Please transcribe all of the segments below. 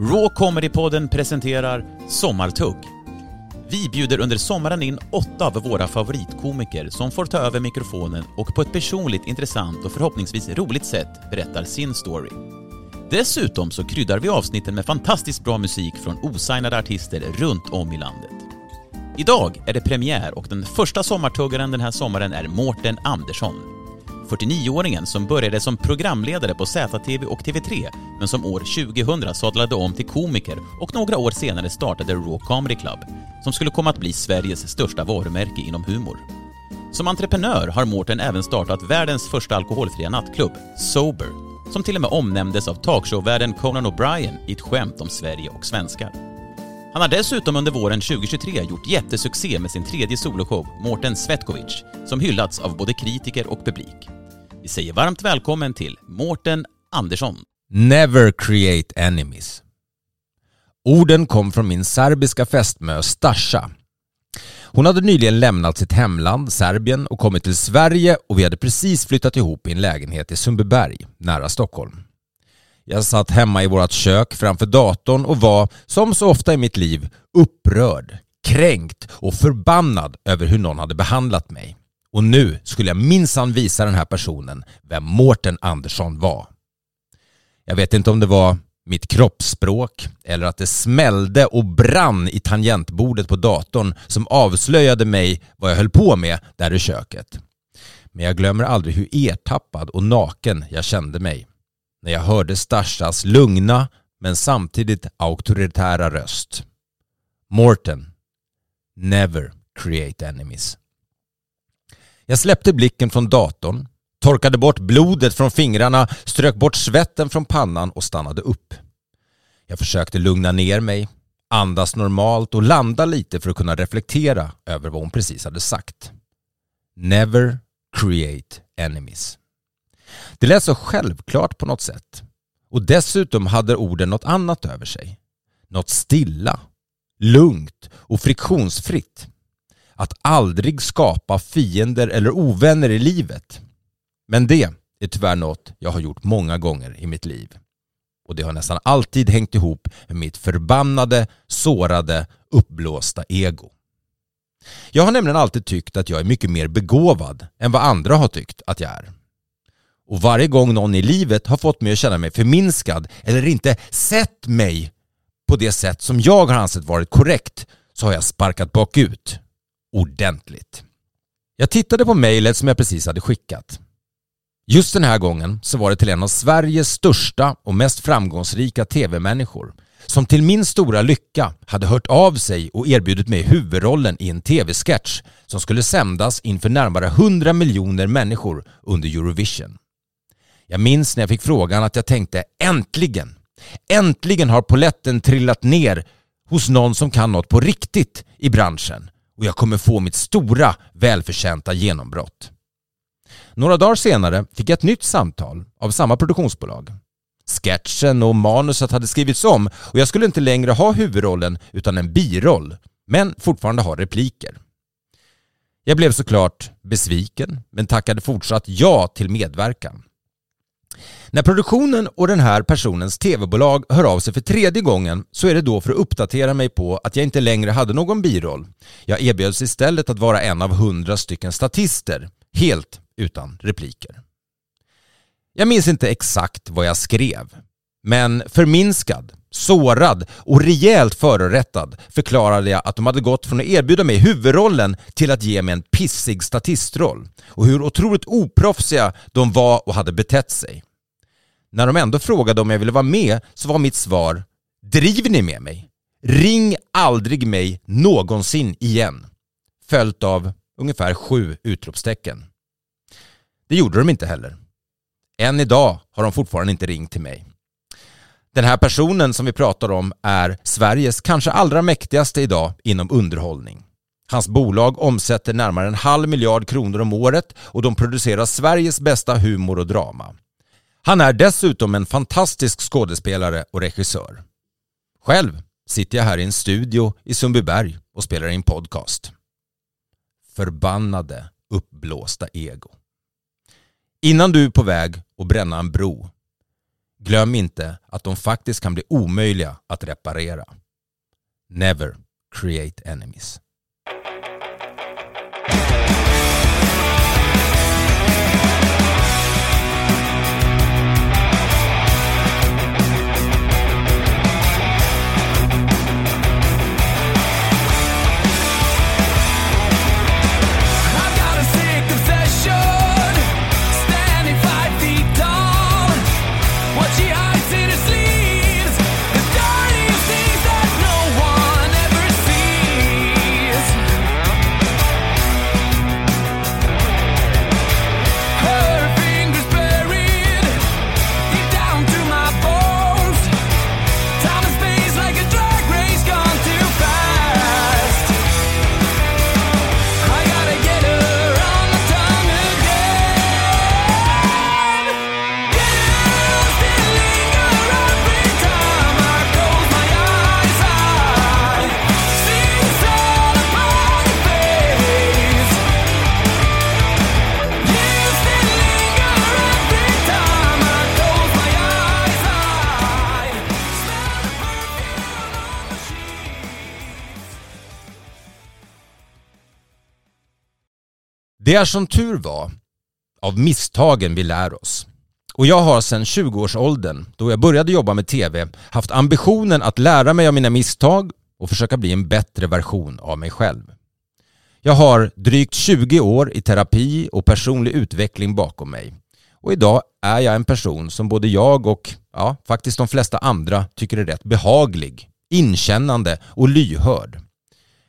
Raw Comedy-podden presenterar Sommartugg. Vi bjuder under sommaren in åtta av våra favoritkomiker som får ta över mikrofonen och på ett personligt, intressant och förhoppningsvis roligt sätt berättar sin story. Dessutom så kryddar vi avsnitten med fantastiskt bra musik från osignade artister runt om i landet. Idag är det premiär och den första sommartuggaren den här sommaren är Mårten Andersson. 49-åringen som började som programledare på ZTV och TV3 men som år 2000 sadlade om till komiker och några år senare startade Raw Comedy Club som skulle komma att bli Sveriges största varumärke inom humor. Som entreprenör har Mårten även startat världens första alkoholfria nattklubb, Sober, som till och med omnämndes av talkshowvärden Conan O'Brien i ett skämt om Sverige och svenskar. Han har dessutom under våren 2023 gjort jättesuccé med sin tredje soloshow, Mårten Svetkovic, som hyllats av både kritiker och publik. Vi säger varmt välkommen till Mårten Andersson. Never create enemies. Orden kom från min serbiska fästmö Stasha. Hon hade nyligen lämnat sitt hemland, Serbien, och kommit till Sverige och vi hade precis flyttat ihop i en lägenhet i Sundbyberg, nära Stockholm. Jag satt hemma i vårt kök framför datorn och var, som så ofta i mitt liv, upprörd, kränkt och förbannad över hur någon hade behandlat mig. Och nu skulle jag minsann visa den här personen vem Mårten Andersson var. Jag vet inte om det var mitt kroppsspråk eller att det smällde och brann i tangentbordet på datorn som avslöjade mig vad jag höll på med där i köket. Men jag glömmer aldrig hur ertappad och naken jag kände mig när jag hörde Stashas lugna men samtidigt auktoritära röst. Morten, never create enemies. Jag släppte blicken från datorn, torkade bort blodet från fingrarna, strök bort svetten från pannan och stannade upp. Jag försökte lugna ner mig, andas normalt och landa lite för att kunna reflektera över vad hon precis hade sagt. Never create enemies. Det lät så självklart på något sätt. Och dessutom hade orden något annat över sig. Något stilla, lugnt och friktionsfritt. Att aldrig skapa fiender eller ovänner i livet. Men det är tyvärr något jag har gjort många gånger i mitt liv. Och det har nästan alltid hängt ihop med mitt förbannade, sårade, uppblåsta ego. Jag har nämligen alltid tyckt att jag är mycket mer begåvad än vad andra har tyckt att jag är. Och varje gång någon i livet har fått mig att känna mig förminskad eller inte sett mig på det sätt som jag har ansett varit korrekt så har jag sparkat bakut. Ordentligt. Jag tittade på mejlet som jag precis hade skickat. Just den här gången så var det till en av Sveriges största och mest framgångsrika tv-människor som till min stora lycka hade hört av sig och erbjudit mig huvudrollen i en tv-sketch som skulle sändas inför närmare 100 miljoner människor under Eurovision. Jag minns när jag fick frågan att jag tänkte äntligen, äntligen har poletten trillat ner hos någon som kan något på riktigt i branschen och jag kommer få mitt stora välförtjänta genombrott. Några dagar senare fick jag ett nytt samtal av samma produktionsbolag. Sketchen och manuset hade skrivits om och jag skulle inte längre ha huvudrollen utan en biroll, men fortfarande ha repliker. Jag blev såklart besviken, men tackade fortsatt ja till medverkan. När produktionen och den här personens tv-bolag hör av sig för tredje gången så är det då för att uppdatera mig på att jag inte längre hade någon biroll. Jag erbjöds istället att vara en av hundra stycken statister, helt utan repliker. Jag minns inte exakt vad jag skrev, men förminskad, sårad och rejält förorättad förklarade jag att de hade gått från att erbjuda mig huvudrollen till att ge mig en pissig statistroll och hur otroligt oproffsiga de var och hade betett sig. När de ändå frågade om jag ville vara med så var mitt svar Driver ni med mig? Ring aldrig mig någonsin igen. Följt av ungefär sju utropstecken. Det gjorde de inte heller. Än idag har de fortfarande inte ringt till mig. Den här personen som vi pratar om är Sveriges kanske allra mäktigaste idag inom underhållning. Hans bolag omsätter närmare en halv miljard kronor om året och de producerar Sveriges bästa humor och drama. Han är dessutom en fantastisk skådespelare och regissör. Själv sitter jag här i en studio i Sundbyberg och spelar in podcast. Förbannade uppblåsta ego. Innan du är på väg att bränna en bro, glöm inte att de faktiskt kan bli omöjliga att reparera. Never create enemies. Det är som tur var av misstagen vi lär oss. Och jag har sedan 20-årsåldern, då jag började jobba med TV, haft ambitionen att lära mig av mina misstag och försöka bli en bättre version av mig själv. Jag har drygt 20 år i terapi och personlig utveckling bakom mig. Och idag är jag en person som både jag och, ja, faktiskt de flesta andra tycker är rätt behaglig, inkännande och lyhörd.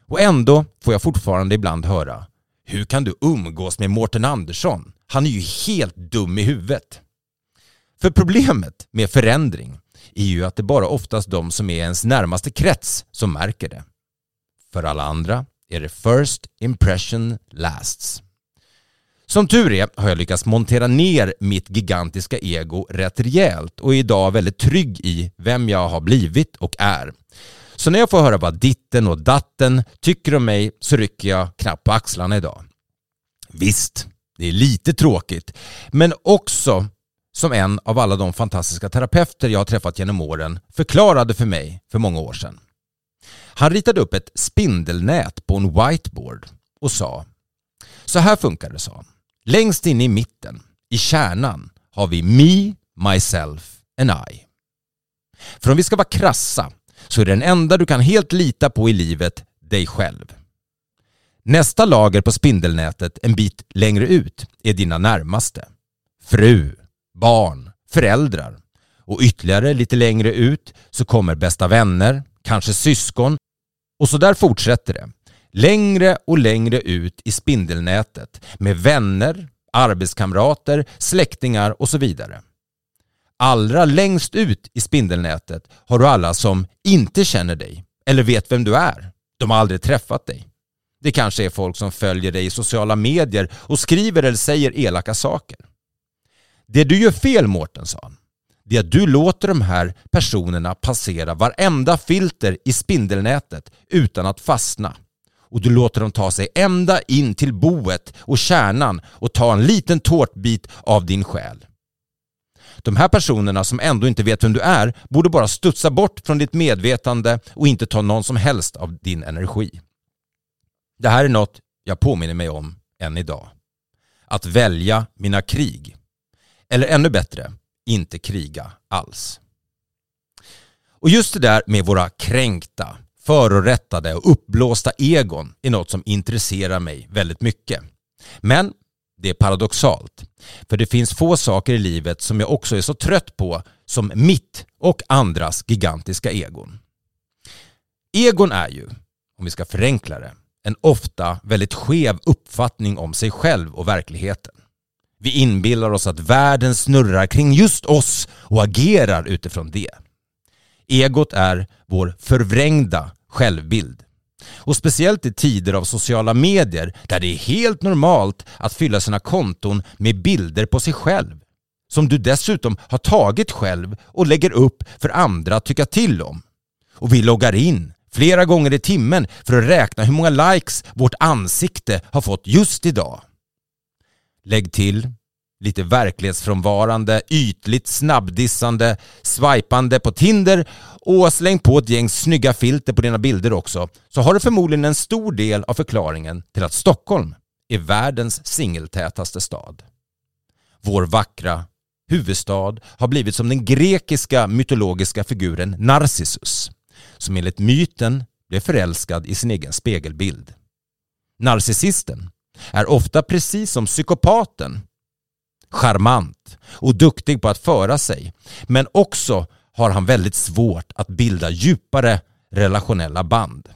Och ändå får jag fortfarande ibland höra hur kan du umgås med Mårten Andersson? Han är ju helt dum i huvudet. För problemet med förändring är ju att det bara oftast de som är ens närmaste krets som märker det. För alla andra är det first impression lasts. Som tur är har jag lyckats montera ner mitt gigantiska ego rätt rejält och är idag väldigt trygg i vem jag har blivit och är. Så när jag får höra vad ditten och datten tycker om mig så rycker jag knappt på axlarna idag. Visst, det är lite tråkigt, men också som en av alla de fantastiska terapeuter jag har träffat genom åren förklarade för mig för många år sedan. Han ritade upp ett spindelnät på en whiteboard och sa Så här funkar det, sa han. Längst in i mitten, i kärnan, har vi me, myself and I. För om vi ska vara krassa så är den enda du kan helt lita på i livet dig själv. Nästa lager på spindelnätet en bit längre ut är dina närmaste. Fru, barn, föräldrar. Och ytterligare lite längre ut så kommer bästa vänner, kanske syskon och så där fortsätter det. Längre och längre ut i spindelnätet med vänner, arbetskamrater, släktingar och så vidare. Allra längst ut i spindelnätet har du alla som inte känner dig eller vet vem du är. De har aldrig träffat dig. Det kanske är folk som följer dig i sociala medier och skriver eller säger elaka saker. Det du gör fel Mårten, sa han, det är att du låter de här personerna passera varenda filter i spindelnätet utan att fastna. Och du låter dem ta sig ända in till boet och kärnan och ta en liten tårtbit av din själ. De här personerna som ändå inte vet vem du är borde bara studsa bort från ditt medvetande och inte ta någon som helst av din energi. Det här är något jag påminner mig om än idag. Att välja mina krig. Eller ännu bättre, inte kriga alls. Och just det där med våra kränkta, förorättade och uppblåsta egon är något som intresserar mig väldigt mycket. Men det är paradoxalt. För det finns få saker i livet som jag också är så trött på som mitt och andras gigantiska egon. Egon är ju, om vi ska förenkla det, en ofta väldigt skev uppfattning om sig själv och verkligheten. Vi inbillar oss att världen snurrar kring just oss och agerar utifrån det. Egot är vår förvrängda självbild. Och speciellt i tider av sociala medier där det är helt normalt att fylla sina konton med bilder på sig själv. Som du dessutom har tagit själv och lägger upp för andra att tycka till om. Och vi loggar in flera gånger i timmen för att räkna hur många likes vårt ansikte har fått just idag. Lägg till lite verklighetsfrånvarande, ytligt snabbdissande, swipande på Tinder och släng på ett gäng snygga filter på dina bilder också så har du förmodligen en stor del av förklaringen till att Stockholm är världens singeltätaste stad. Vår vackra huvudstad har blivit som den grekiska mytologiska figuren Narcissus som enligt myten blev förälskad i sin egen spegelbild. Narcissisten är ofta precis som psykopaten charmant och duktig på att föra sig. Men också har han väldigt svårt att bilda djupare relationella band.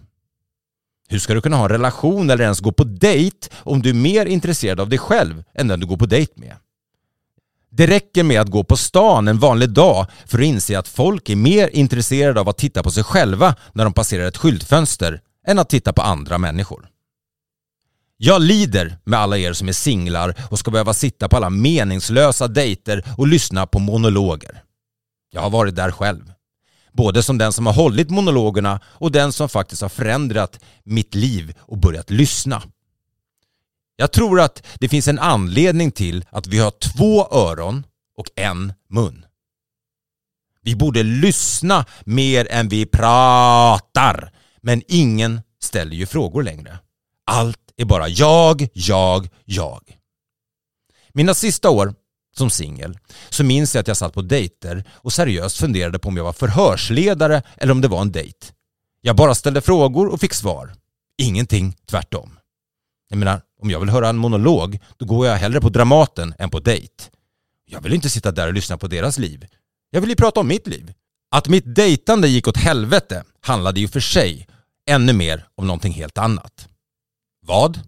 Hur ska du kunna ha en relation eller ens gå på dejt om du är mer intresserad av dig själv än den du går på dejt med? Det räcker med att gå på stan en vanlig dag för att inse att folk är mer intresserade av att titta på sig själva när de passerar ett skyltfönster än att titta på andra människor. Jag lider med alla er som är singlar och ska behöva sitta på alla meningslösa dejter och lyssna på monologer. Jag har varit där själv. Både som den som har hållit monologerna och den som faktiskt har förändrat mitt liv och börjat lyssna. Jag tror att det finns en anledning till att vi har två öron och en mun. Vi borde lyssna mer än vi pratar. Men ingen ställer ju frågor längre. Allt är bara jag, jag, jag. Mina sista år som singel så minns jag att jag satt på dejter och seriöst funderade på om jag var förhörsledare eller om det var en dejt. Jag bara ställde frågor och fick svar. Ingenting tvärtom. Jag menar, om jag vill höra en monolog, då går jag hellre på Dramaten än på dejt. Jag vill inte sitta där och lyssna på deras liv. Jag vill ju prata om mitt liv. Att mitt dejtande gick åt helvete handlade ju för sig ännu mer om någonting helt annat. Vad?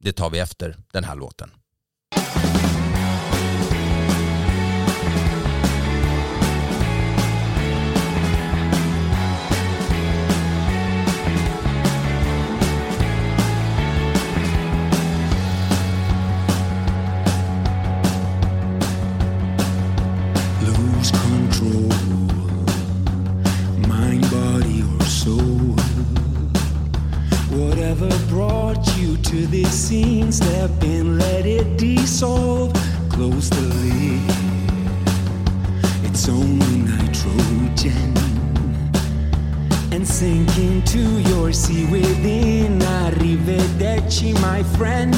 Det tar vi efter den här låten. Friend.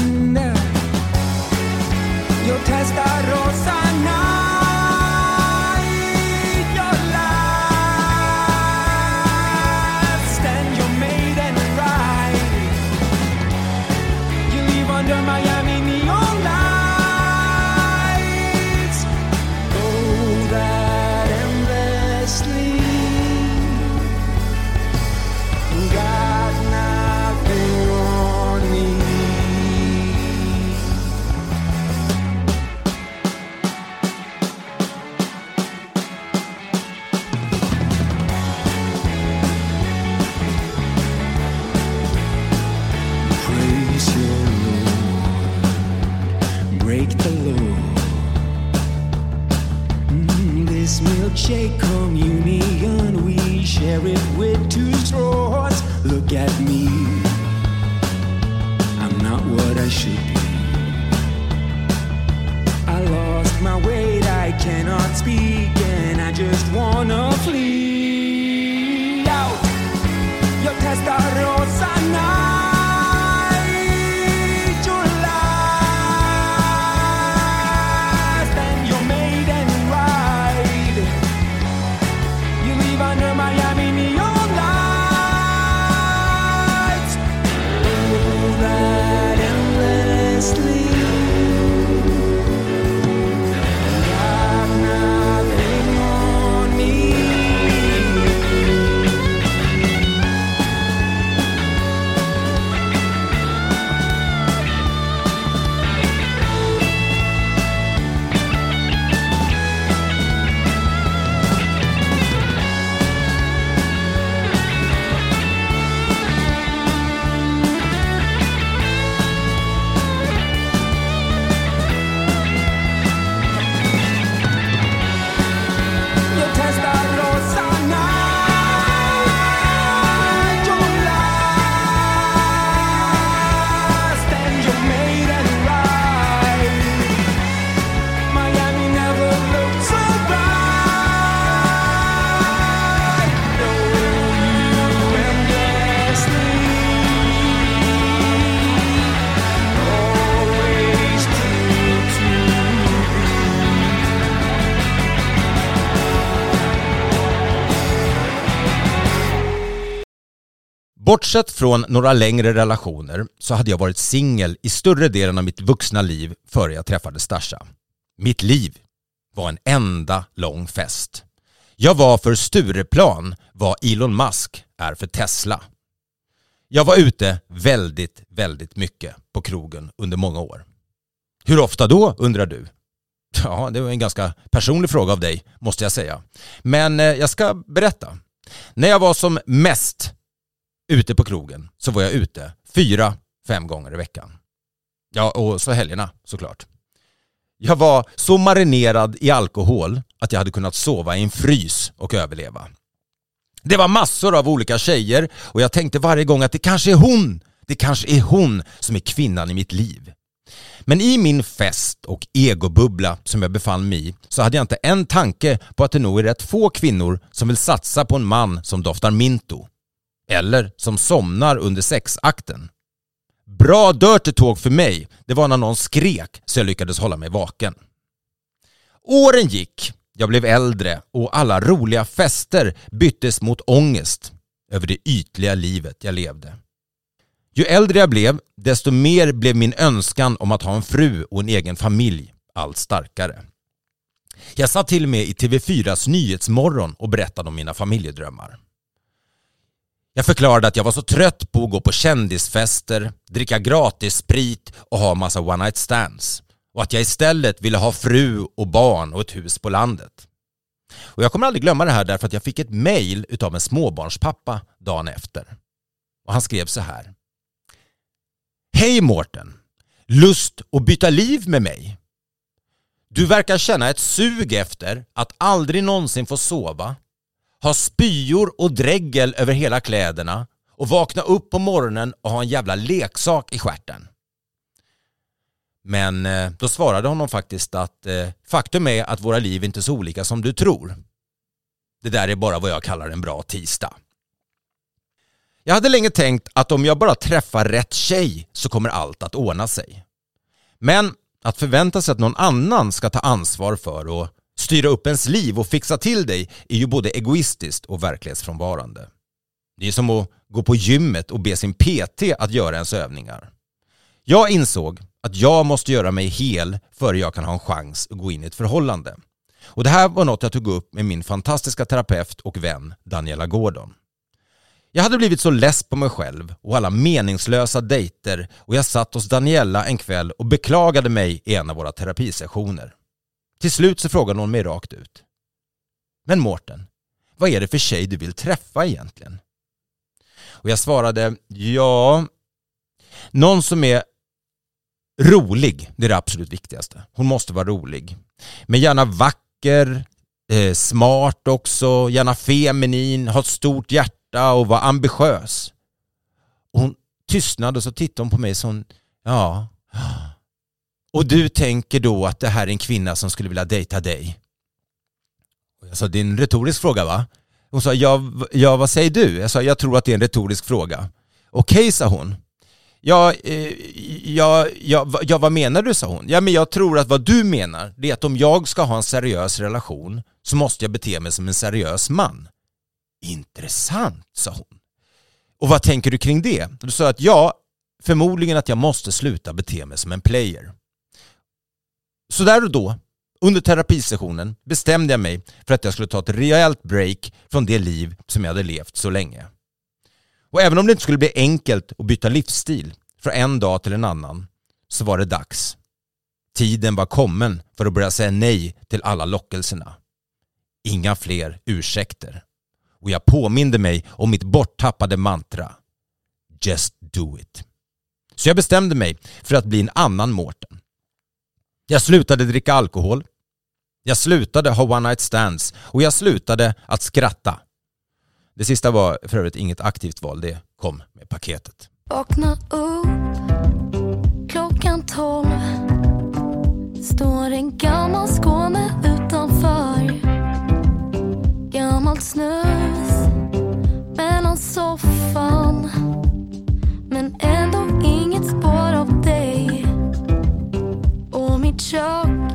Break the law. Mm, this milkshake communion, we share it with two straws. Look at me, I'm not what I should be. I lost my weight, I cannot speak, and I just wanna flee out. Your testarossa night, Bortsett från några längre relationer så hade jag varit singel i större delen av mitt vuxna liv före jag träffade Stasha. Mitt liv var en enda lång fest. Jag var för Stureplan vad Elon Musk är för Tesla. Jag var ute väldigt, väldigt mycket på krogen under många år. Hur ofta då, undrar du? Ja, det var en ganska personlig fråga av dig, måste jag säga. Men eh, jag ska berätta. När jag var som mest ute på krogen så var jag ute fyra, fem gånger i veckan. Ja, och så helgerna såklart. Jag var så marinerad i alkohol att jag hade kunnat sova i en frys och överleva. Det var massor av olika tjejer och jag tänkte varje gång att det kanske är hon, det kanske är hon som är kvinnan i mitt liv. Men i min fest och egobubbla som jag befann mig i så hade jag inte en tanke på att det nog är rätt få kvinnor som vill satsa på en man som doftar minto. Eller som somnar under sexakten. Bra dirty talk för mig, det var när någon skrek så jag lyckades hålla mig vaken. Åren gick, jag blev äldre och alla roliga fester byttes mot ångest över det ytliga livet jag levde. Ju äldre jag blev, desto mer blev min önskan om att ha en fru och en egen familj allt starkare. Jag satt till och med i TV4s Nyhetsmorgon och berättade om mina familjedrömmar. Jag förklarade att jag var så trött på att gå på kändisfester, dricka gratis sprit och ha massa one night stands. Och att jag istället ville ha fru och barn och ett hus på landet. Och jag kommer aldrig glömma det här därför att jag fick ett mail utav en småbarnspappa dagen efter. Och han skrev så här. Hej Mårten! Lust att byta liv med mig? Du verkar känna ett sug efter att aldrig någonsin få sova, ha spyor och dregel över hela kläderna och vakna upp på morgonen och ha en jävla leksak i stjärten. Men eh, då svarade honom faktiskt att eh, faktum är att våra liv inte är så olika som du tror. Det där är bara vad jag kallar en bra tisdag. Jag hade länge tänkt att om jag bara träffar rätt tjej så kommer allt att ordna sig. Men att förvänta sig att någon annan ska ta ansvar för och styra upp ens liv och fixa till dig är ju både egoistiskt och verklighetsfrånvarande. Det är som att gå på gymmet och be sin PT att göra ens övningar. Jag insåg att jag måste göra mig hel före jag kan ha en chans att gå in i ett förhållande. Och det här var något jag tog upp med min fantastiska terapeut och vän Daniela Gordon. Jag hade blivit så less på mig själv och alla meningslösa dejter och jag satt hos Daniela en kväll och beklagade mig i en av våra terapisessioner. Till slut så frågade hon mig rakt ut. Men Mårten, vad är det för tjej du vill träffa egentligen? Och jag svarade, ja, någon som är rolig, det är det absolut viktigaste. Hon måste vara rolig. Men gärna vacker, eh, smart också, gärna feminin, ha ett stort hjärta och vara ambitiös. Och hon tystnade och så tittade hon på mig som, ja. Och du tänker då att det här är en kvinna som skulle vilja dejta dig? Jag sa, det är en retorisk fråga va? Hon sa, ja, ja vad säger du? Jag sa, jag tror att det är en retorisk fråga. Okej, sa hon. Ja, eh, ja, ja, ja, vad menar du, sa hon. Ja, men jag tror att vad du menar, det är att om jag ska ha en seriös relation så måste jag bete mig som en seriös man. Intressant, sa hon. Och vad tänker du kring det? Du sa att ja, förmodligen att jag måste sluta bete mig som en player. Så där och då, under terapisessionen, bestämde jag mig för att jag skulle ta ett rejält break från det liv som jag hade levt så länge. Och även om det inte skulle bli enkelt att byta livsstil från en dag till en annan, så var det dags. Tiden var kommen för att börja säga nej till alla lockelserna. Inga fler ursäkter. Och jag påminde mig om mitt borttappade mantra. Just do it. Så jag bestämde mig för att bli en annan Mårten. Jag slutade dricka alkohol. Jag slutade ha one night stands och jag slutade att skratta. Det sista var för övrigt inget aktivt val, det kom med paketet. Vakna upp klockan tolv Står en gammal Skåne utanför Gammalt snus mellan soffan Men ändå inget spår av kök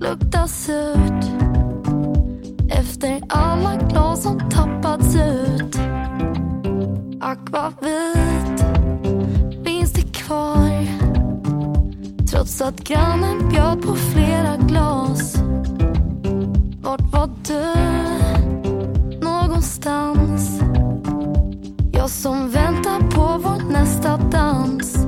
luktar surt Efter alla glas som tappats ut. Akvavit finns det kvar Trots att grannen bjöd på flera glas. Vart var du någonstans? Jag som väntar på vår nästa dans.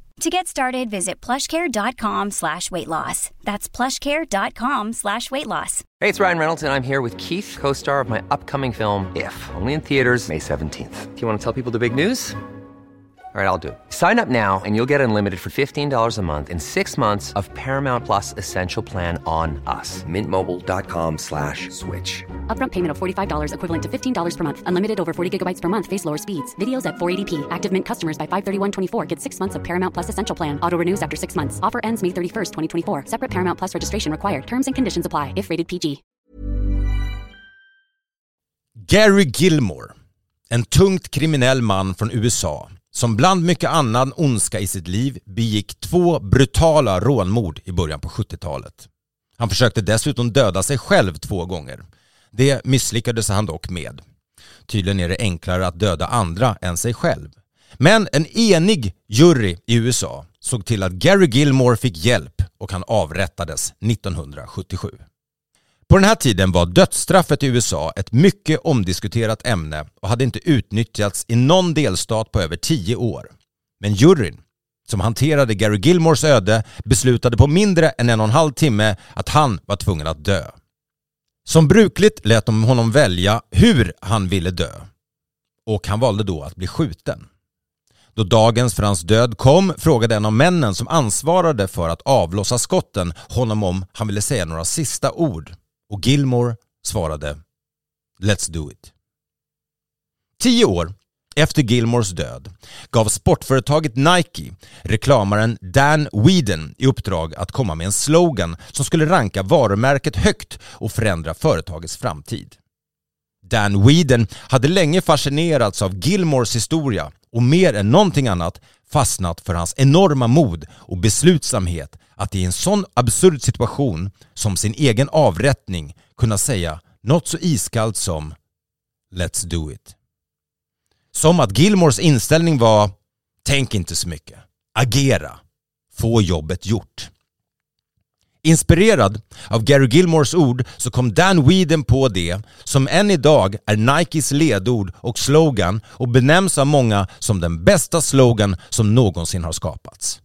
To get started, visit plushcare.com slash weight loss. That's plushcare.com slash weight loss. Hey, it's Ryan Reynolds, and I'm here with Keith, co star of my upcoming film, If, only in theaters, May 17th. Do you want to tell people the big news? All right, I'll do it. Sign up now and you'll get unlimited for $15 a month in six months of Paramount Plus Essential Plan on us. Mintmobile.com slash switch. Upfront payment of $45 equivalent to $15 per month. Unlimited over 40 gigabytes per month. Face lower speeds. Videos at 480p. Active Mint customers by 531.24 get six months of Paramount Plus Essential Plan. Auto renews after six months. Offer ends May 31st, 2024. Separate Paramount Plus registration required. Terms and conditions apply if rated PG. Gary Gilmore, en tungt kriminell man från USA som bland mycket annan ondska i sitt liv begick två brutala rånmord i början på 70-talet. Han försökte dessutom döda sig själv två gånger. Det misslyckades han dock med. Tydligen är det enklare att döda andra än sig själv. Men en enig jury i USA såg till att Gary Gilmore fick hjälp och han avrättades 1977. På den här tiden var dödsstraffet i USA ett mycket omdiskuterat ämne och hade inte utnyttjats i någon delstat på över tio år. Men juryn, som hanterade Gary Gilmores öde, beslutade på mindre än en och en halv timme att han var tvungen att dö. Som brukligt lät de honom välja hur han ville dö. Och han valde då att bli skjuten. Då dagens för hans död kom frågade en av männen som ansvarade för att avlossa skotten honom om han ville säga några sista ord. Och Gilmore svarade Let's do it. Tio år efter Gilmores död gav sportföretaget Nike reklamaren Dan Whedon i uppdrag att komma med en slogan som skulle ranka varumärket högt och förändra företagets framtid. Dan Whedon hade länge fascinerats av Gilmores historia och mer än någonting annat fastnat för hans enorma mod och beslutsamhet att i en sån absurd situation som sin egen avrättning kunna säga något så iskallt som “Let's do it”. Som att Gilmores inställning var “Tänk inte så mycket, agera, få jobbet gjort”. Inspirerad av Gary Gilmores ord så kom Dan Whedon på det som än idag är Nikes ledord och slogan och benämns av många som den bästa slogan som någonsin har skapats.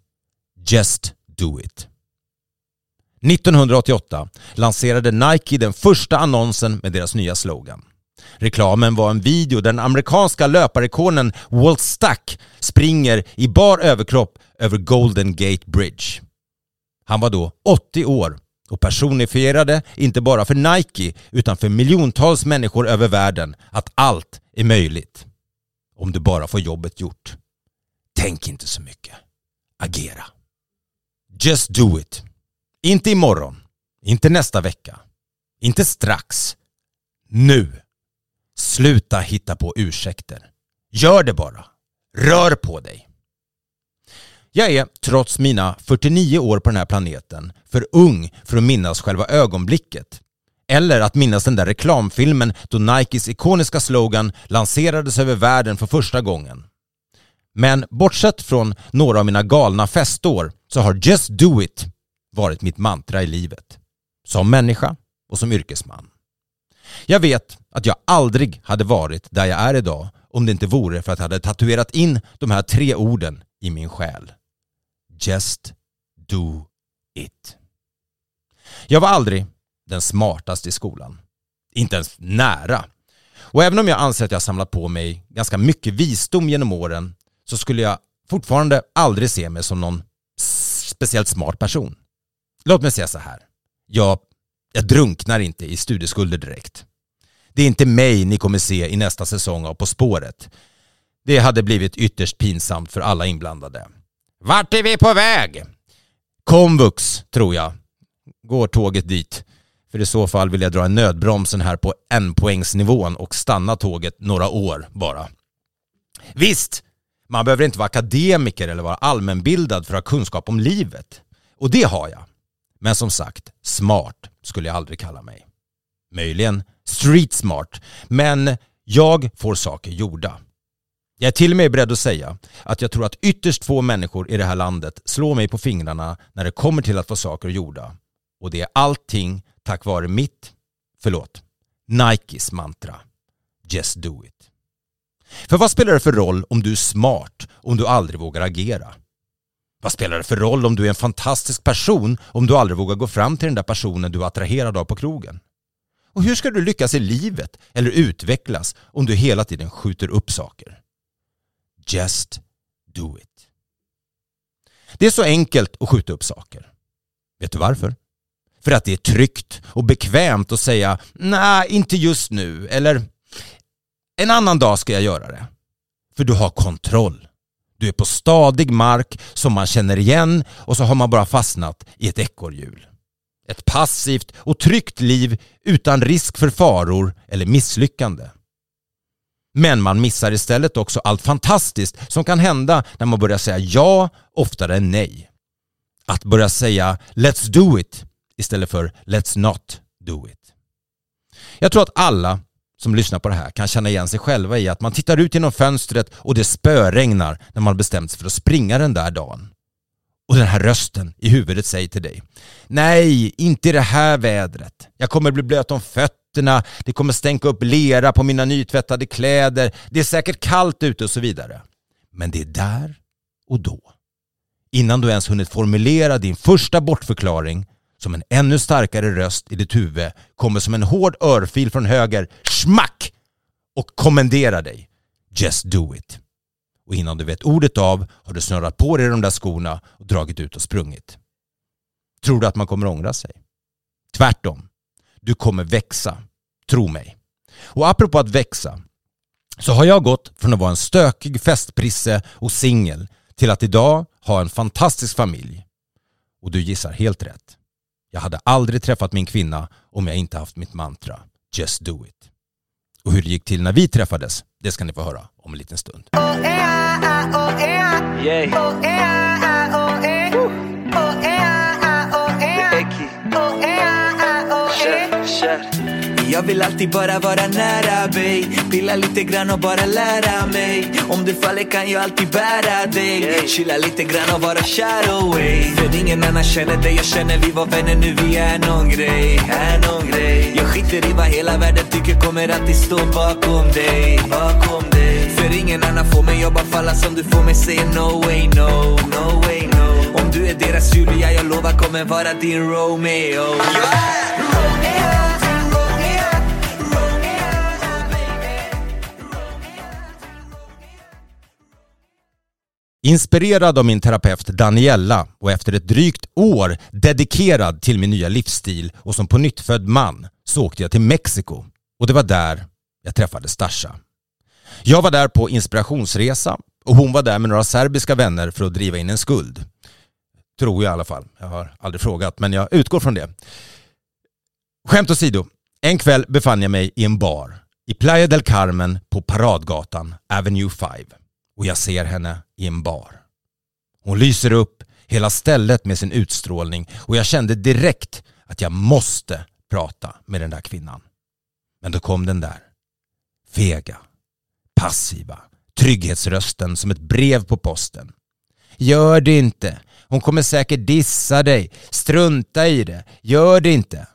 Just do it. 1988 lanserade Nike den första annonsen med deras nya slogan. Reklamen var en video där den amerikanska löparikonen Walt Stack springer i bar överkropp över Golden Gate Bridge. Han var då 80 år och personifierade inte bara för Nike utan för miljontals människor över världen att allt är möjligt. Om du bara får jobbet gjort. Tänk inte så mycket. Agera. Just do it. Inte imorgon. Inte nästa vecka. Inte strax. Nu. Sluta hitta på ursäkter. Gör det bara. Rör på dig. Jag är, trots mina 49 år på den här planeten, för ung för att minnas själva ögonblicket. Eller att minnas den där reklamfilmen då Nikes ikoniska slogan lanserades över världen för första gången. Men bortsett från några av mina galna festår så har Just Do It varit mitt mantra i livet. Som människa och som yrkesman. Jag vet att jag aldrig hade varit där jag är idag om det inte vore för att jag hade tatuerat in de här tre orden i min själ. Just do it. Jag var aldrig den smartaste i skolan. Inte ens nära. Och även om jag anser att jag samlat på mig ganska mycket visdom genom åren så skulle jag fortfarande aldrig se mig som någon speciellt smart person. Låt mig säga så här. Jag, jag drunknar inte i studieskulder direkt. Det är inte mig ni kommer se i nästa säsong av På spåret. Det hade blivit ytterst pinsamt för alla inblandade. Vart är vi på väg? Komvux, tror jag. Går tåget dit? För i så fall vill jag dra en nödbromsen här på enpoängsnivån och stanna tåget några år bara. Visst, man behöver inte vara akademiker eller vara allmänbildad för att ha kunskap om livet. Och det har jag. Men som sagt, smart skulle jag aldrig kalla mig. Möjligen street smart, men jag får saker gjorda. Jag är till och med beredd att säga att jag tror att ytterst få människor i det här landet slår mig på fingrarna när det kommer till att få saker gjorda. Och det är allting tack vare mitt, förlåt, Nikes mantra. Just do it. För vad spelar det för roll om du är smart om du aldrig vågar agera? Vad spelar det för roll om du är en fantastisk person om du aldrig vågar gå fram till den där personen du är attraherad av på krogen? Och hur ska du lyckas i livet eller utvecklas om du hela tiden skjuter upp saker? Just do it. Det är så enkelt att skjuta upp saker. Vet du varför? För att det är tryggt och bekvämt att säga nej, inte just nu eller en annan dag ska jag göra det. För du har kontroll. Du är på stadig mark som man känner igen och så har man bara fastnat i ett ekorrhjul. Ett passivt och tryggt liv utan risk för faror eller misslyckande. Men man missar istället också allt fantastiskt som kan hända när man börjar säga ja oftare än nej. Att börja säga “Let's do it” istället för “Let's not do it”. Jag tror att alla som lyssnar på det här kan känna igen sig själva i att man tittar ut genom fönstret och det spöregnar när man bestämt sig för att springa den där dagen. Och den här rösten i huvudet säger till dig Nej, inte i det här vädret. Jag kommer bli blöt om fötterna, det kommer stänka upp lera på mina nytvättade kläder, det är säkert kallt ute och så vidare. Men det är där och då. Innan du ens hunnit formulera din första bortförklaring som en ännu starkare röst i ditt huvud kommer som en hård örfil från höger, smack! Och kommenderar dig. Just do it. Och innan du vet ordet av har du snurrat på dig de där skorna och dragit ut och sprungit. Tror du att man kommer ångra sig? Tvärtom. Du kommer växa. Tro mig. Och apropå att växa. så har jag gått från att vara en stökig festprisse och singel till att idag ha en fantastisk familj. Och du gissar helt rätt. Jag hade aldrig träffat min kvinna om jag inte haft mitt mantra Just do it. Och hur det gick till när vi träffades, det ska ni få höra om en liten stund. Jag vill alltid bara vara nära dig Pilla lite grann och bara lära mig. Om du faller kan jag alltid bära dig. Chilla lite grann och vara kär away För ingen annan känner dig, jag känner vi var vänner nu. Vi är någon grej Är någon grej. Jag skiter i vad hela världen tycker, kommer alltid stå bakom dig Bakom dig. För ingen annan får mig jobba falla som du får mig säga no way no No way no. Om du är deras Julia, jag lovar kommer vara din Romeo Inspirerad av min terapeut Daniella och efter ett drygt år dedikerad till min nya livsstil och som på nyttfödd man så åkte jag till Mexiko och det var där jag träffade Stasha. Jag var där på inspirationsresa och hon var där med några serbiska vänner för att driva in en skuld. Tror jag i alla fall. Jag har aldrig frågat men jag utgår från det. Skämt åsido, en kväll befann jag mig i en bar i Playa del Carmen på Paradgatan, Avenue 5 och jag ser henne i en bar. Hon lyser upp hela stället med sin utstrålning och jag kände direkt att jag måste prata med den där kvinnan. Men då kom den där. Fega, passiva, trygghetsrösten som ett brev på posten. Gör det inte. Hon kommer säkert dissa dig. Strunta i det. Gör det inte.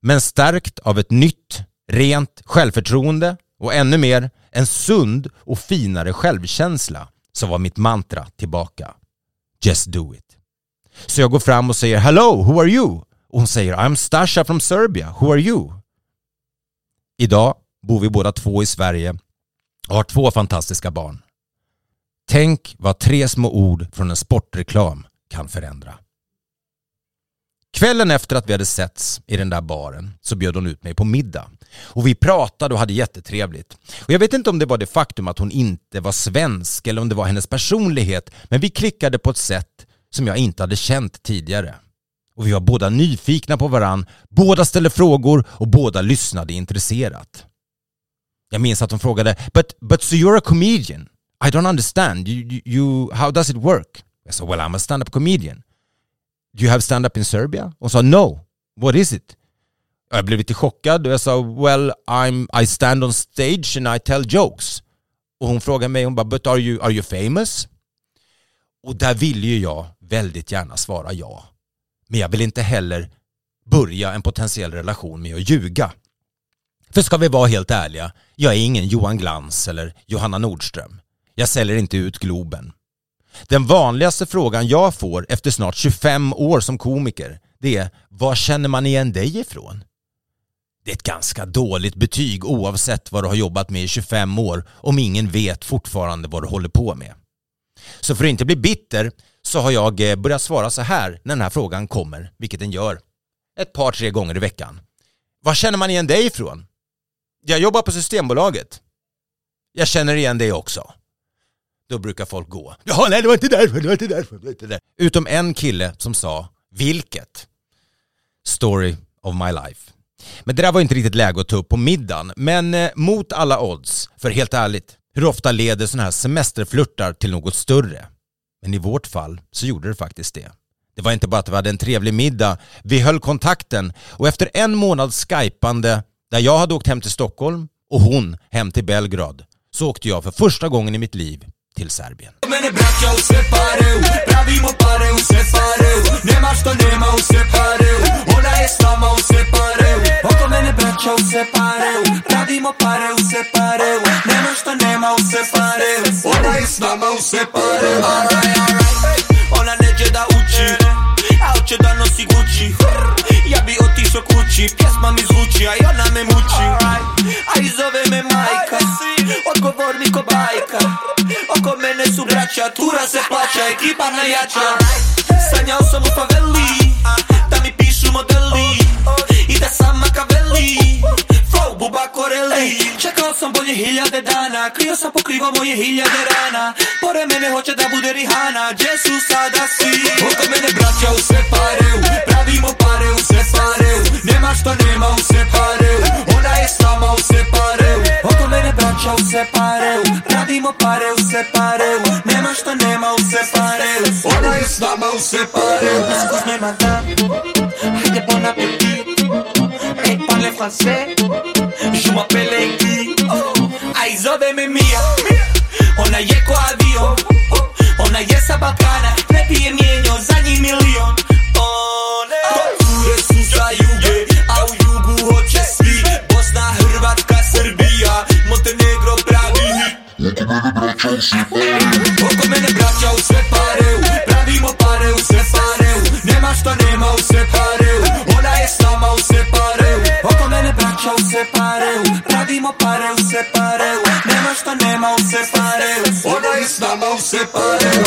Men stärkt av ett nytt, rent självförtroende och ännu mer en sund och finare självkänsla så var mitt mantra tillbaka. Just do it. Så jag går fram och säger Hello, who are you? Och hon säger I'm Stasha from Serbia, who are you? Idag bor vi båda två i Sverige och har två fantastiska barn. Tänk vad tre små ord från en sportreklam kan förändra. Kvällen efter att vi hade setts i den där baren så bjöd hon ut mig på middag. Och vi pratade och hade jättetrevligt. Och jag vet inte om det var det faktum att hon inte var svensk eller om det var hennes personlighet, men vi klickade på ett sätt som jag inte hade känt tidigare. Och vi var båda nyfikna på varann, båda ställde frågor och båda lyssnade intresserat. Jag minns att hon frågade “But, but so you're a comedian? I don't understand. You, you, you, how does it work?” Jag sa “Well, I'm a stand-up comedian.” Do you have stand-up in Serbia? Hon sa “No. What is it?” Jag blev lite chockad och jag sa “Well, I'm, I stand on stage and I tell jokes”. Och hon frågade mig, hon bara “But are you, are you famous?” Och där ville ju jag väldigt gärna svara ja. Men jag vill inte heller börja en potentiell relation med att ljuga. För ska vi vara helt ärliga, jag är ingen Johan Glans eller Johanna Nordström. Jag säljer inte ut Globen. Den vanligaste frågan jag får efter snart 25 år som komiker, det är var känner man igen dig ifrån? Det är ett ganska dåligt betyg oavsett vad du har jobbat med i 25 år om ingen vet fortfarande vad du håller på med. Så för att inte bli bitter så har jag eh, börjat svara så här när den här frågan kommer, vilket den gör ett par, tre gånger i veckan. Var känner man igen dig ifrån? Jag jobbar på Systembolaget. Jag känner igen dig också. Då brukar folk gå. Jaha, nej det var inte därför, det var inte därför, det var inte därför. Utom en kille som sa, vilket? Story of my life. Men det där var inte riktigt läge att ta upp på middagen. Men eh, mot alla odds, för helt ärligt, hur ofta leder sådana här semesterflörtar till något större? Men i vårt fall så gjorde det faktiskt det. Det var inte bara att vi hade en trevlig middag, vi höll kontakten och efter en månads skypande där jag hade åkt hem till Stockholm och hon hem till Belgrad så åkte jag för första gången i mitt liv till Serbien. Ona neće da uči, a hoće da nosi Gucci. Ja bi otišao kući Pjesma mi zvuči, a ona me muči. A i zove me majka Odgovor mi ko bajka. Oko mene su braća Tura se plaća, ekipa najjača. Sanjao sam u faveli Da mi pišu modeli buba koreli. Ej, čekal som bode hiljade dana. Krio sa pokrivo moje hiljade rana Pored mene hoće da bude Rihana Gdje su sada svi? Oko mene braća u sve pareu. Pravimo pare u sve pareu Nema što nema u sve pareu. Ona je s nama u sve pareu. Oko mene braća u sve pareu. Pravimo pare u sve pareu. Nema što nema u sve pareu. Ona je s nama u sve pareu. Excuse me madame Hajde bon appétit Hey, parle français Je m'appelle Enki Ai zove-me Mia Ona je ko avion Ona je sa Balkana Ne pije mijenjo, za njih milion One Cure su sa juge A u jugu hoće svi Bosna, Hrvatska, Srbija Montenegro pravi hit Oko mene braća u sve pareu braća u sve pareu Pravimo pare u sve pareu Nema što nema u sve pareu Ona je s nama u sve pareu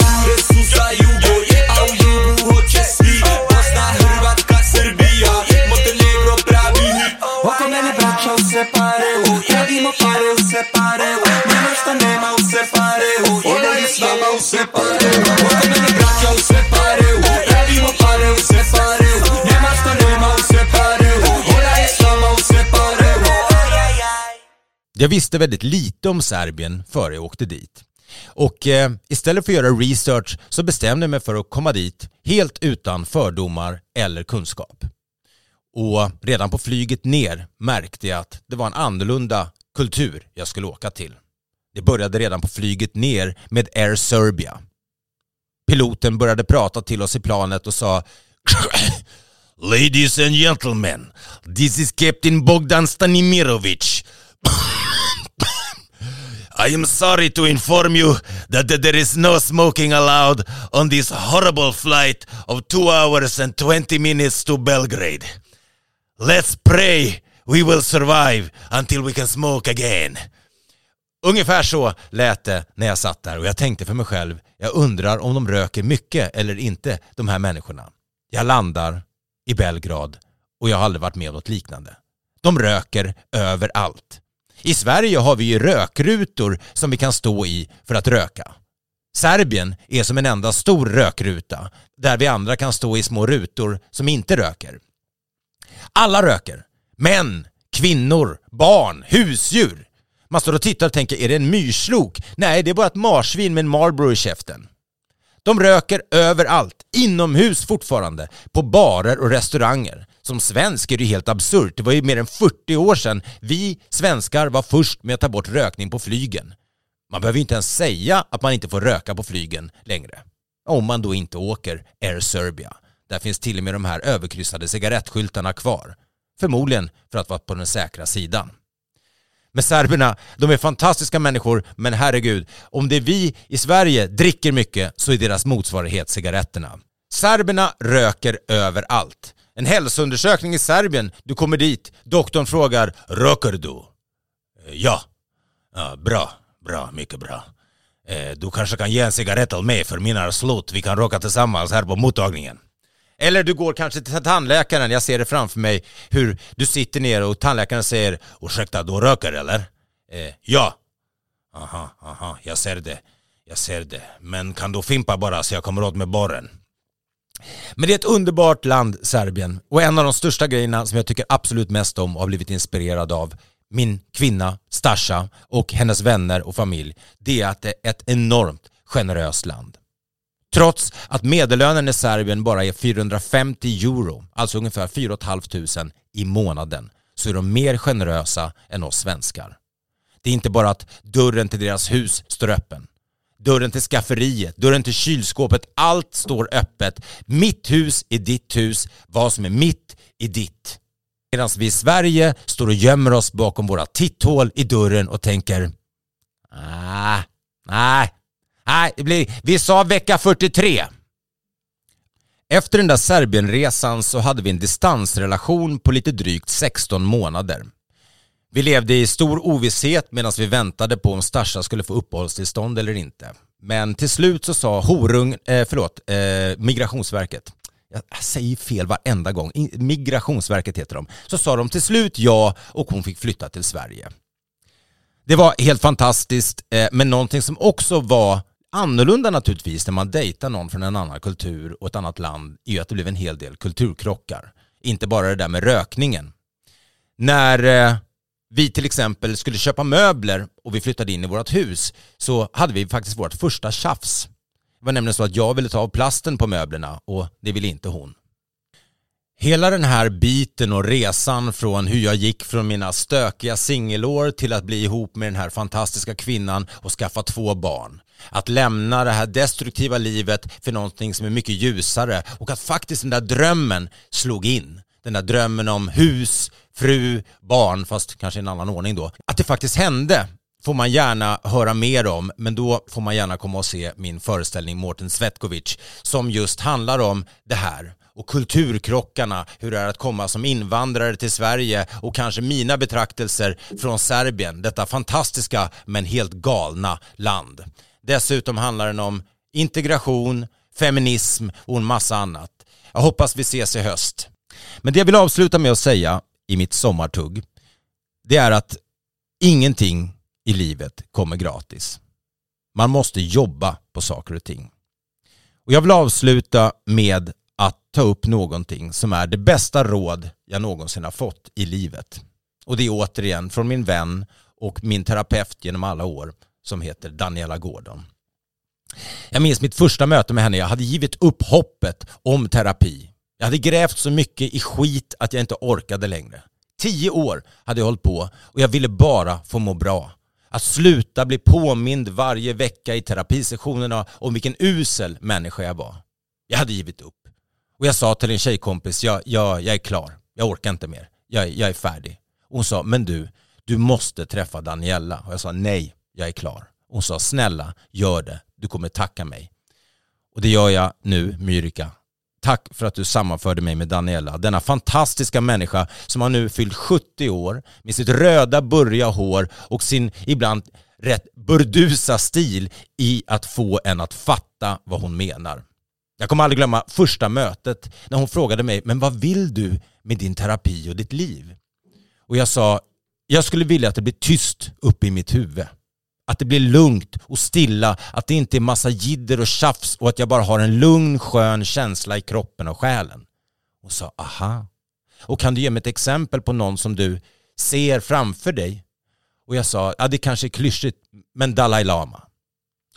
Cure su sa juge A u jugu hoće svi. Bosna, Hrvatska, Srbija Montenegro pravi hit. Oko mene braća u sve pareu Pravimo pare u sve pareu Nema što nema u sve pareu Ona je s nama u sve Jag visste väldigt lite om Serbien före jag åkte dit. Och eh, istället för att göra research så bestämde jag mig för att komma dit helt utan fördomar eller kunskap. Och redan på flyget ner märkte jag att det var en annorlunda kultur jag skulle åka till. Det började redan på flyget ner med Air Serbia. Piloten började prata till oss i planet och sa Ladies and gentlemen, this is Captain Bogdan Stanimirovic. I am sorry to inform you that there is no smoking allowed on this horrible flight of two hours and 20 minutes to Belgrade. Let's pray we will survive until we can smoke again. Ungefär så lät det när jag satt där och jag tänkte för mig själv, jag undrar om de röker mycket eller inte, de här människorna. Jag landar i Belgrad och jag har aldrig varit med om något liknande. De röker överallt. I Sverige har vi ju rökrutor som vi kan stå i för att röka. Serbien är som en enda stor rökruta där vi andra kan stå i små rutor som inte röker. Alla röker. Män, kvinnor, barn, husdjur. Man står och tittar och tänker, är det en myrslok? Nej, det är bara ett marsvin med en Marlboro i käften. De röker överallt, inomhus fortfarande, på barer och restauranger. Som svensk är det ju helt absurt. Det var ju mer än 40 år sedan vi svenskar var först med att ta bort rökning på flygen. Man behöver ju inte ens säga att man inte får röka på flygen längre. Om man då inte åker Air Serbia. Där finns till och med de här överkryssade cigarettskyltarna kvar. Förmodligen för att vara på den säkra sidan. Men serberna, de är fantastiska människor, men herregud, om det är vi i Sverige dricker mycket så är deras motsvarighet cigaretterna. Serberna röker överallt. En hälsoundersökning i Serbien, du kommer dit, doktorn frågar “Röker du?” eh, Ja. ja. Bra, bra, mycket bra. Eh, Du kanske kan ge en cigarett till mig för mina är slut, vi kan röka tillsammans här på mottagningen. Eller du går kanske till tandläkaren, jag ser det framför mig hur du sitter ner och tandläkaren säger ursäkta, du röker eller? Eh, ja. Aha, aha, jag ser det. Jag ser det. Men kan du fimpa bara så jag kommer åt med borren? Men det är ett underbart land, Serbien. Och en av de största grejerna som jag tycker absolut mest om och har blivit inspirerad av min kvinna Stasha och hennes vänner och familj, det är att det är ett enormt generöst land. Trots att medellönen i Serbien bara är 450 euro, alltså ungefär 4 500 i månaden, så är de mer generösa än oss svenskar. Det är inte bara att dörren till deras hus står öppen. Dörren till skafferiet, dörren till kylskåpet, allt står öppet. Mitt hus är ditt hus, vad som är mitt är ditt. Medan vi i Sverige står och gömmer oss bakom våra titthål i dörren och tänker Nej, nej, nej, det blir, vi sa vecka 43. Efter den där Serbienresan så hade vi en distansrelation på lite drygt 16 månader. Vi levde i stor ovisshet medan vi väntade på om Stasha skulle få uppehållstillstånd eller inte. Men till slut så sa horung, eh, förlåt, eh, Migrationsverket. jag säger fel varenda gång, Migrationsverket heter de, så sa de till slut ja och hon fick flytta till Sverige. Det var helt fantastiskt, eh, men någonting som också var annorlunda naturligtvis när man dejtar någon från en annan kultur och ett annat land är ju att det blev en hel del kulturkrockar. Inte bara det där med rökningen. När eh, vi till exempel skulle köpa möbler och vi flyttade in i vårt hus så hade vi faktiskt vårt första tjafs. Det var nämligen så att jag ville ta av plasten på möblerna och det ville inte hon. Hela den här biten och resan från hur jag gick från mina stökiga singelår till att bli ihop med den här fantastiska kvinnan och skaffa två barn. Att lämna det här destruktiva livet för någonting som är mycket ljusare och att faktiskt den där drömmen slog in. Den där drömmen om hus, fru, barn, fast kanske i en annan ordning då. Att det faktiskt hände får man gärna höra mer om, men då får man gärna komma och se min föreställning Mårten Svetkovic som just handlar om det här och kulturkrockarna, hur det är att komma som invandrare till Sverige och kanske mina betraktelser från Serbien, detta fantastiska men helt galna land. Dessutom handlar den om integration, feminism och en massa annat. Jag hoppas vi ses i höst. Men det jag vill avsluta med att säga i mitt sommartugg, det är att ingenting i livet kommer gratis. Man måste jobba på saker och ting. Och jag vill avsluta med att ta upp någonting som är det bästa råd jag någonsin har fått i livet. Och det är återigen från min vän och min terapeut genom alla år som heter Daniela Gordon. Jag minns mitt första möte med henne. Jag hade givit upp hoppet om terapi. Jag hade grävt så mycket i skit att jag inte orkade längre. Tio år hade jag hållit på och jag ville bara få må bra. Att sluta bli påmind varje vecka i terapisessionerna om vilken usel människa jag var. Jag hade givit upp. Och jag sa till en tjejkompis, jag, jag, jag är klar. Jag orkar inte mer. Jag, jag är färdig. Och hon sa, men du, du måste träffa Daniella. Och jag sa, nej, jag är klar. Och hon sa, snälla, gör det. Du kommer tacka mig. Och det gör jag nu, Myrika. Tack för att du sammanförde mig med Daniela, denna fantastiska människa som har nu fyllt 70 år med sitt röda burriga hår och sin ibland rätt burdusa stil i att få en att fatta vad hon menar. Jag kommer aldrig glömma första mötet när hon frågade mig, men vad vill du med din terapi och ditt liv? Och jag sa, jag skulle vilja att det blir tyst uppe i mitt huvud. Att det blir lugnt och stilla, att det inte är massa jidder och tjafs och att jag bara har en lugn skön känsla i kroppen och själen. Hon sa, aha. Och kan du ge mig ett exempel på någon som du ser framför dig? Och jag sa, ja det kanske är klyschigt, men Dalai Lama.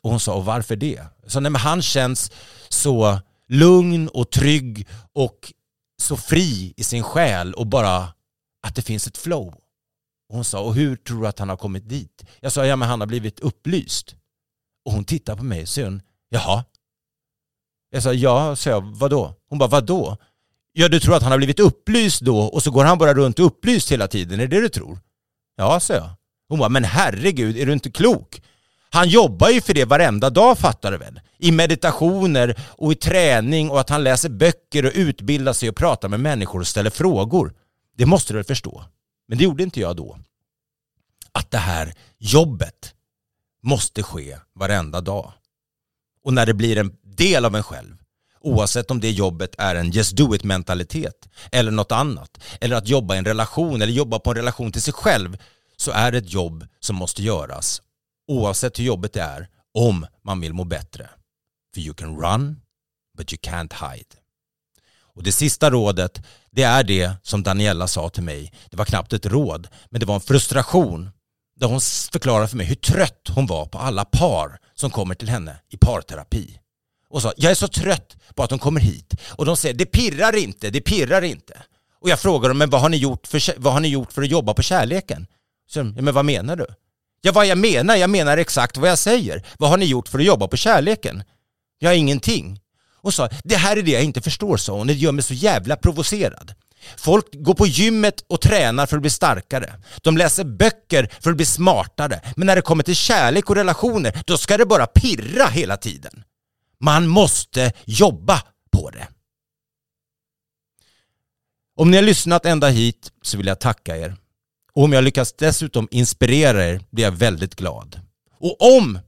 Och hon sa, och varför det? Så nej, men han känns så lugn och trygg och så fri i sin själ och bara att det finns ett flow. Och hon sa, och hur tror du att han har kommit dit? Jag sa, ja men han har blivit upplyst. Och hon tittade på mig och sa, jaha? Jag sa, ja, sa jag, vadå? Hon bara, vadå? Ja, du tror att han har blivit upplyst då och så går han bara runt upplyst hela tiden, är det det du tror? Ja, sa jag. Hon bara, men herregud, är du inte klok? Han jobbar ju för det varenda dag fattar du väl? I meditationer och i träning och att han läser böcker och utbildar sig och pratar med människor och ställer frågor. Det måste du väl förstå? Men det gjorde inte jag då. Att det här jobbet måste ske varenda dag. Och när det blir en del av en själv, oavsett om det jobbet är en just do it mentalitet eller något annat, eller att jobba i en relation eller jobba på en relation till sig själv, så är det ett jobb som måste göras oavsett hur jobbet är om man vill må bättre. För you can run, but you can't hide. Och det sista rådet, det är det som Daniela sa till mig. Det var knappt ett råd, men det var en frustration där hon förklarade för mig hur trött hon var på alla par som kommer till henne i parterapi. Och sa, jag är så trött på att de kommer hit och de säger, det pirrar inte, det pirrar inte. Och jag frågar dem, men vad har ni gjort för, vad har ni gjort för att jobba på kärleken? Så, de, ja, men vad menar du? Ja, vad jag menar, jag menar exakt vad jag säger. Vad har ni gjort för att jobba på kärleken? Jag ingenting. Och sa, det här är det jag inte förstår, sa hon. Det gör mig så jävla provocerad. Folk går på gymmet och tränar för att bli starkare. De läser böcker för att bli smartare. Men när det kommer till kärlek och relationer, då ska det bara pirra hela tiden. Man måste jobba på det. Om ni har lyssnat ända hit så vill jag tacka er. Och om jag lyckas dessutom inspirera er blir jag väldigt glad. Och om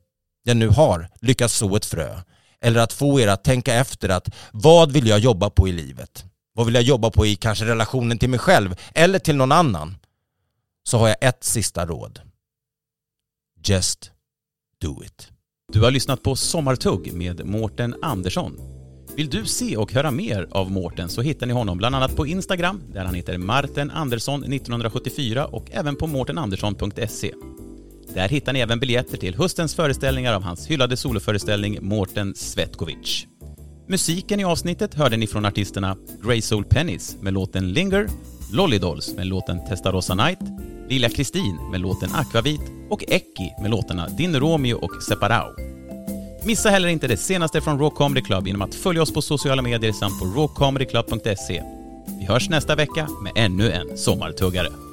jag nu har lyckats så ett frö, eller att få er att tänka efter att vad vill jag jobba på i livet? Vad vill jag jobba på i kanske relationen till mig själv eller till någon annan? Så har jag ett sista råd. Just do it. Du har lyssnat på Sommartugg med Mårten Andersson. Vill du se och höra mer av Mårten så hittar ni honom bland annat på Instagram där han heter Marten Andersson 1974 och även på mårtenandersson.se. Där hittar ni även biljetter till höstens föreställningar av hans hyllade soloföreställning Mårten Svetkovic. Musiken i avsnittet hörde ni från artisterna Grey Soul Pennies med låten Linger, Lolly Dolls med låten Testarossa Night, Lilla Kristin med låten Aquavit och Ecki med låtarna Din Romeo och Separao. Missa heller inte det senaste från Raw Comedy Club genom att följa oss på sociala medier samt på rawcomedyclub.se. Vi hörs nästa vecka med ännu en sommartuggare.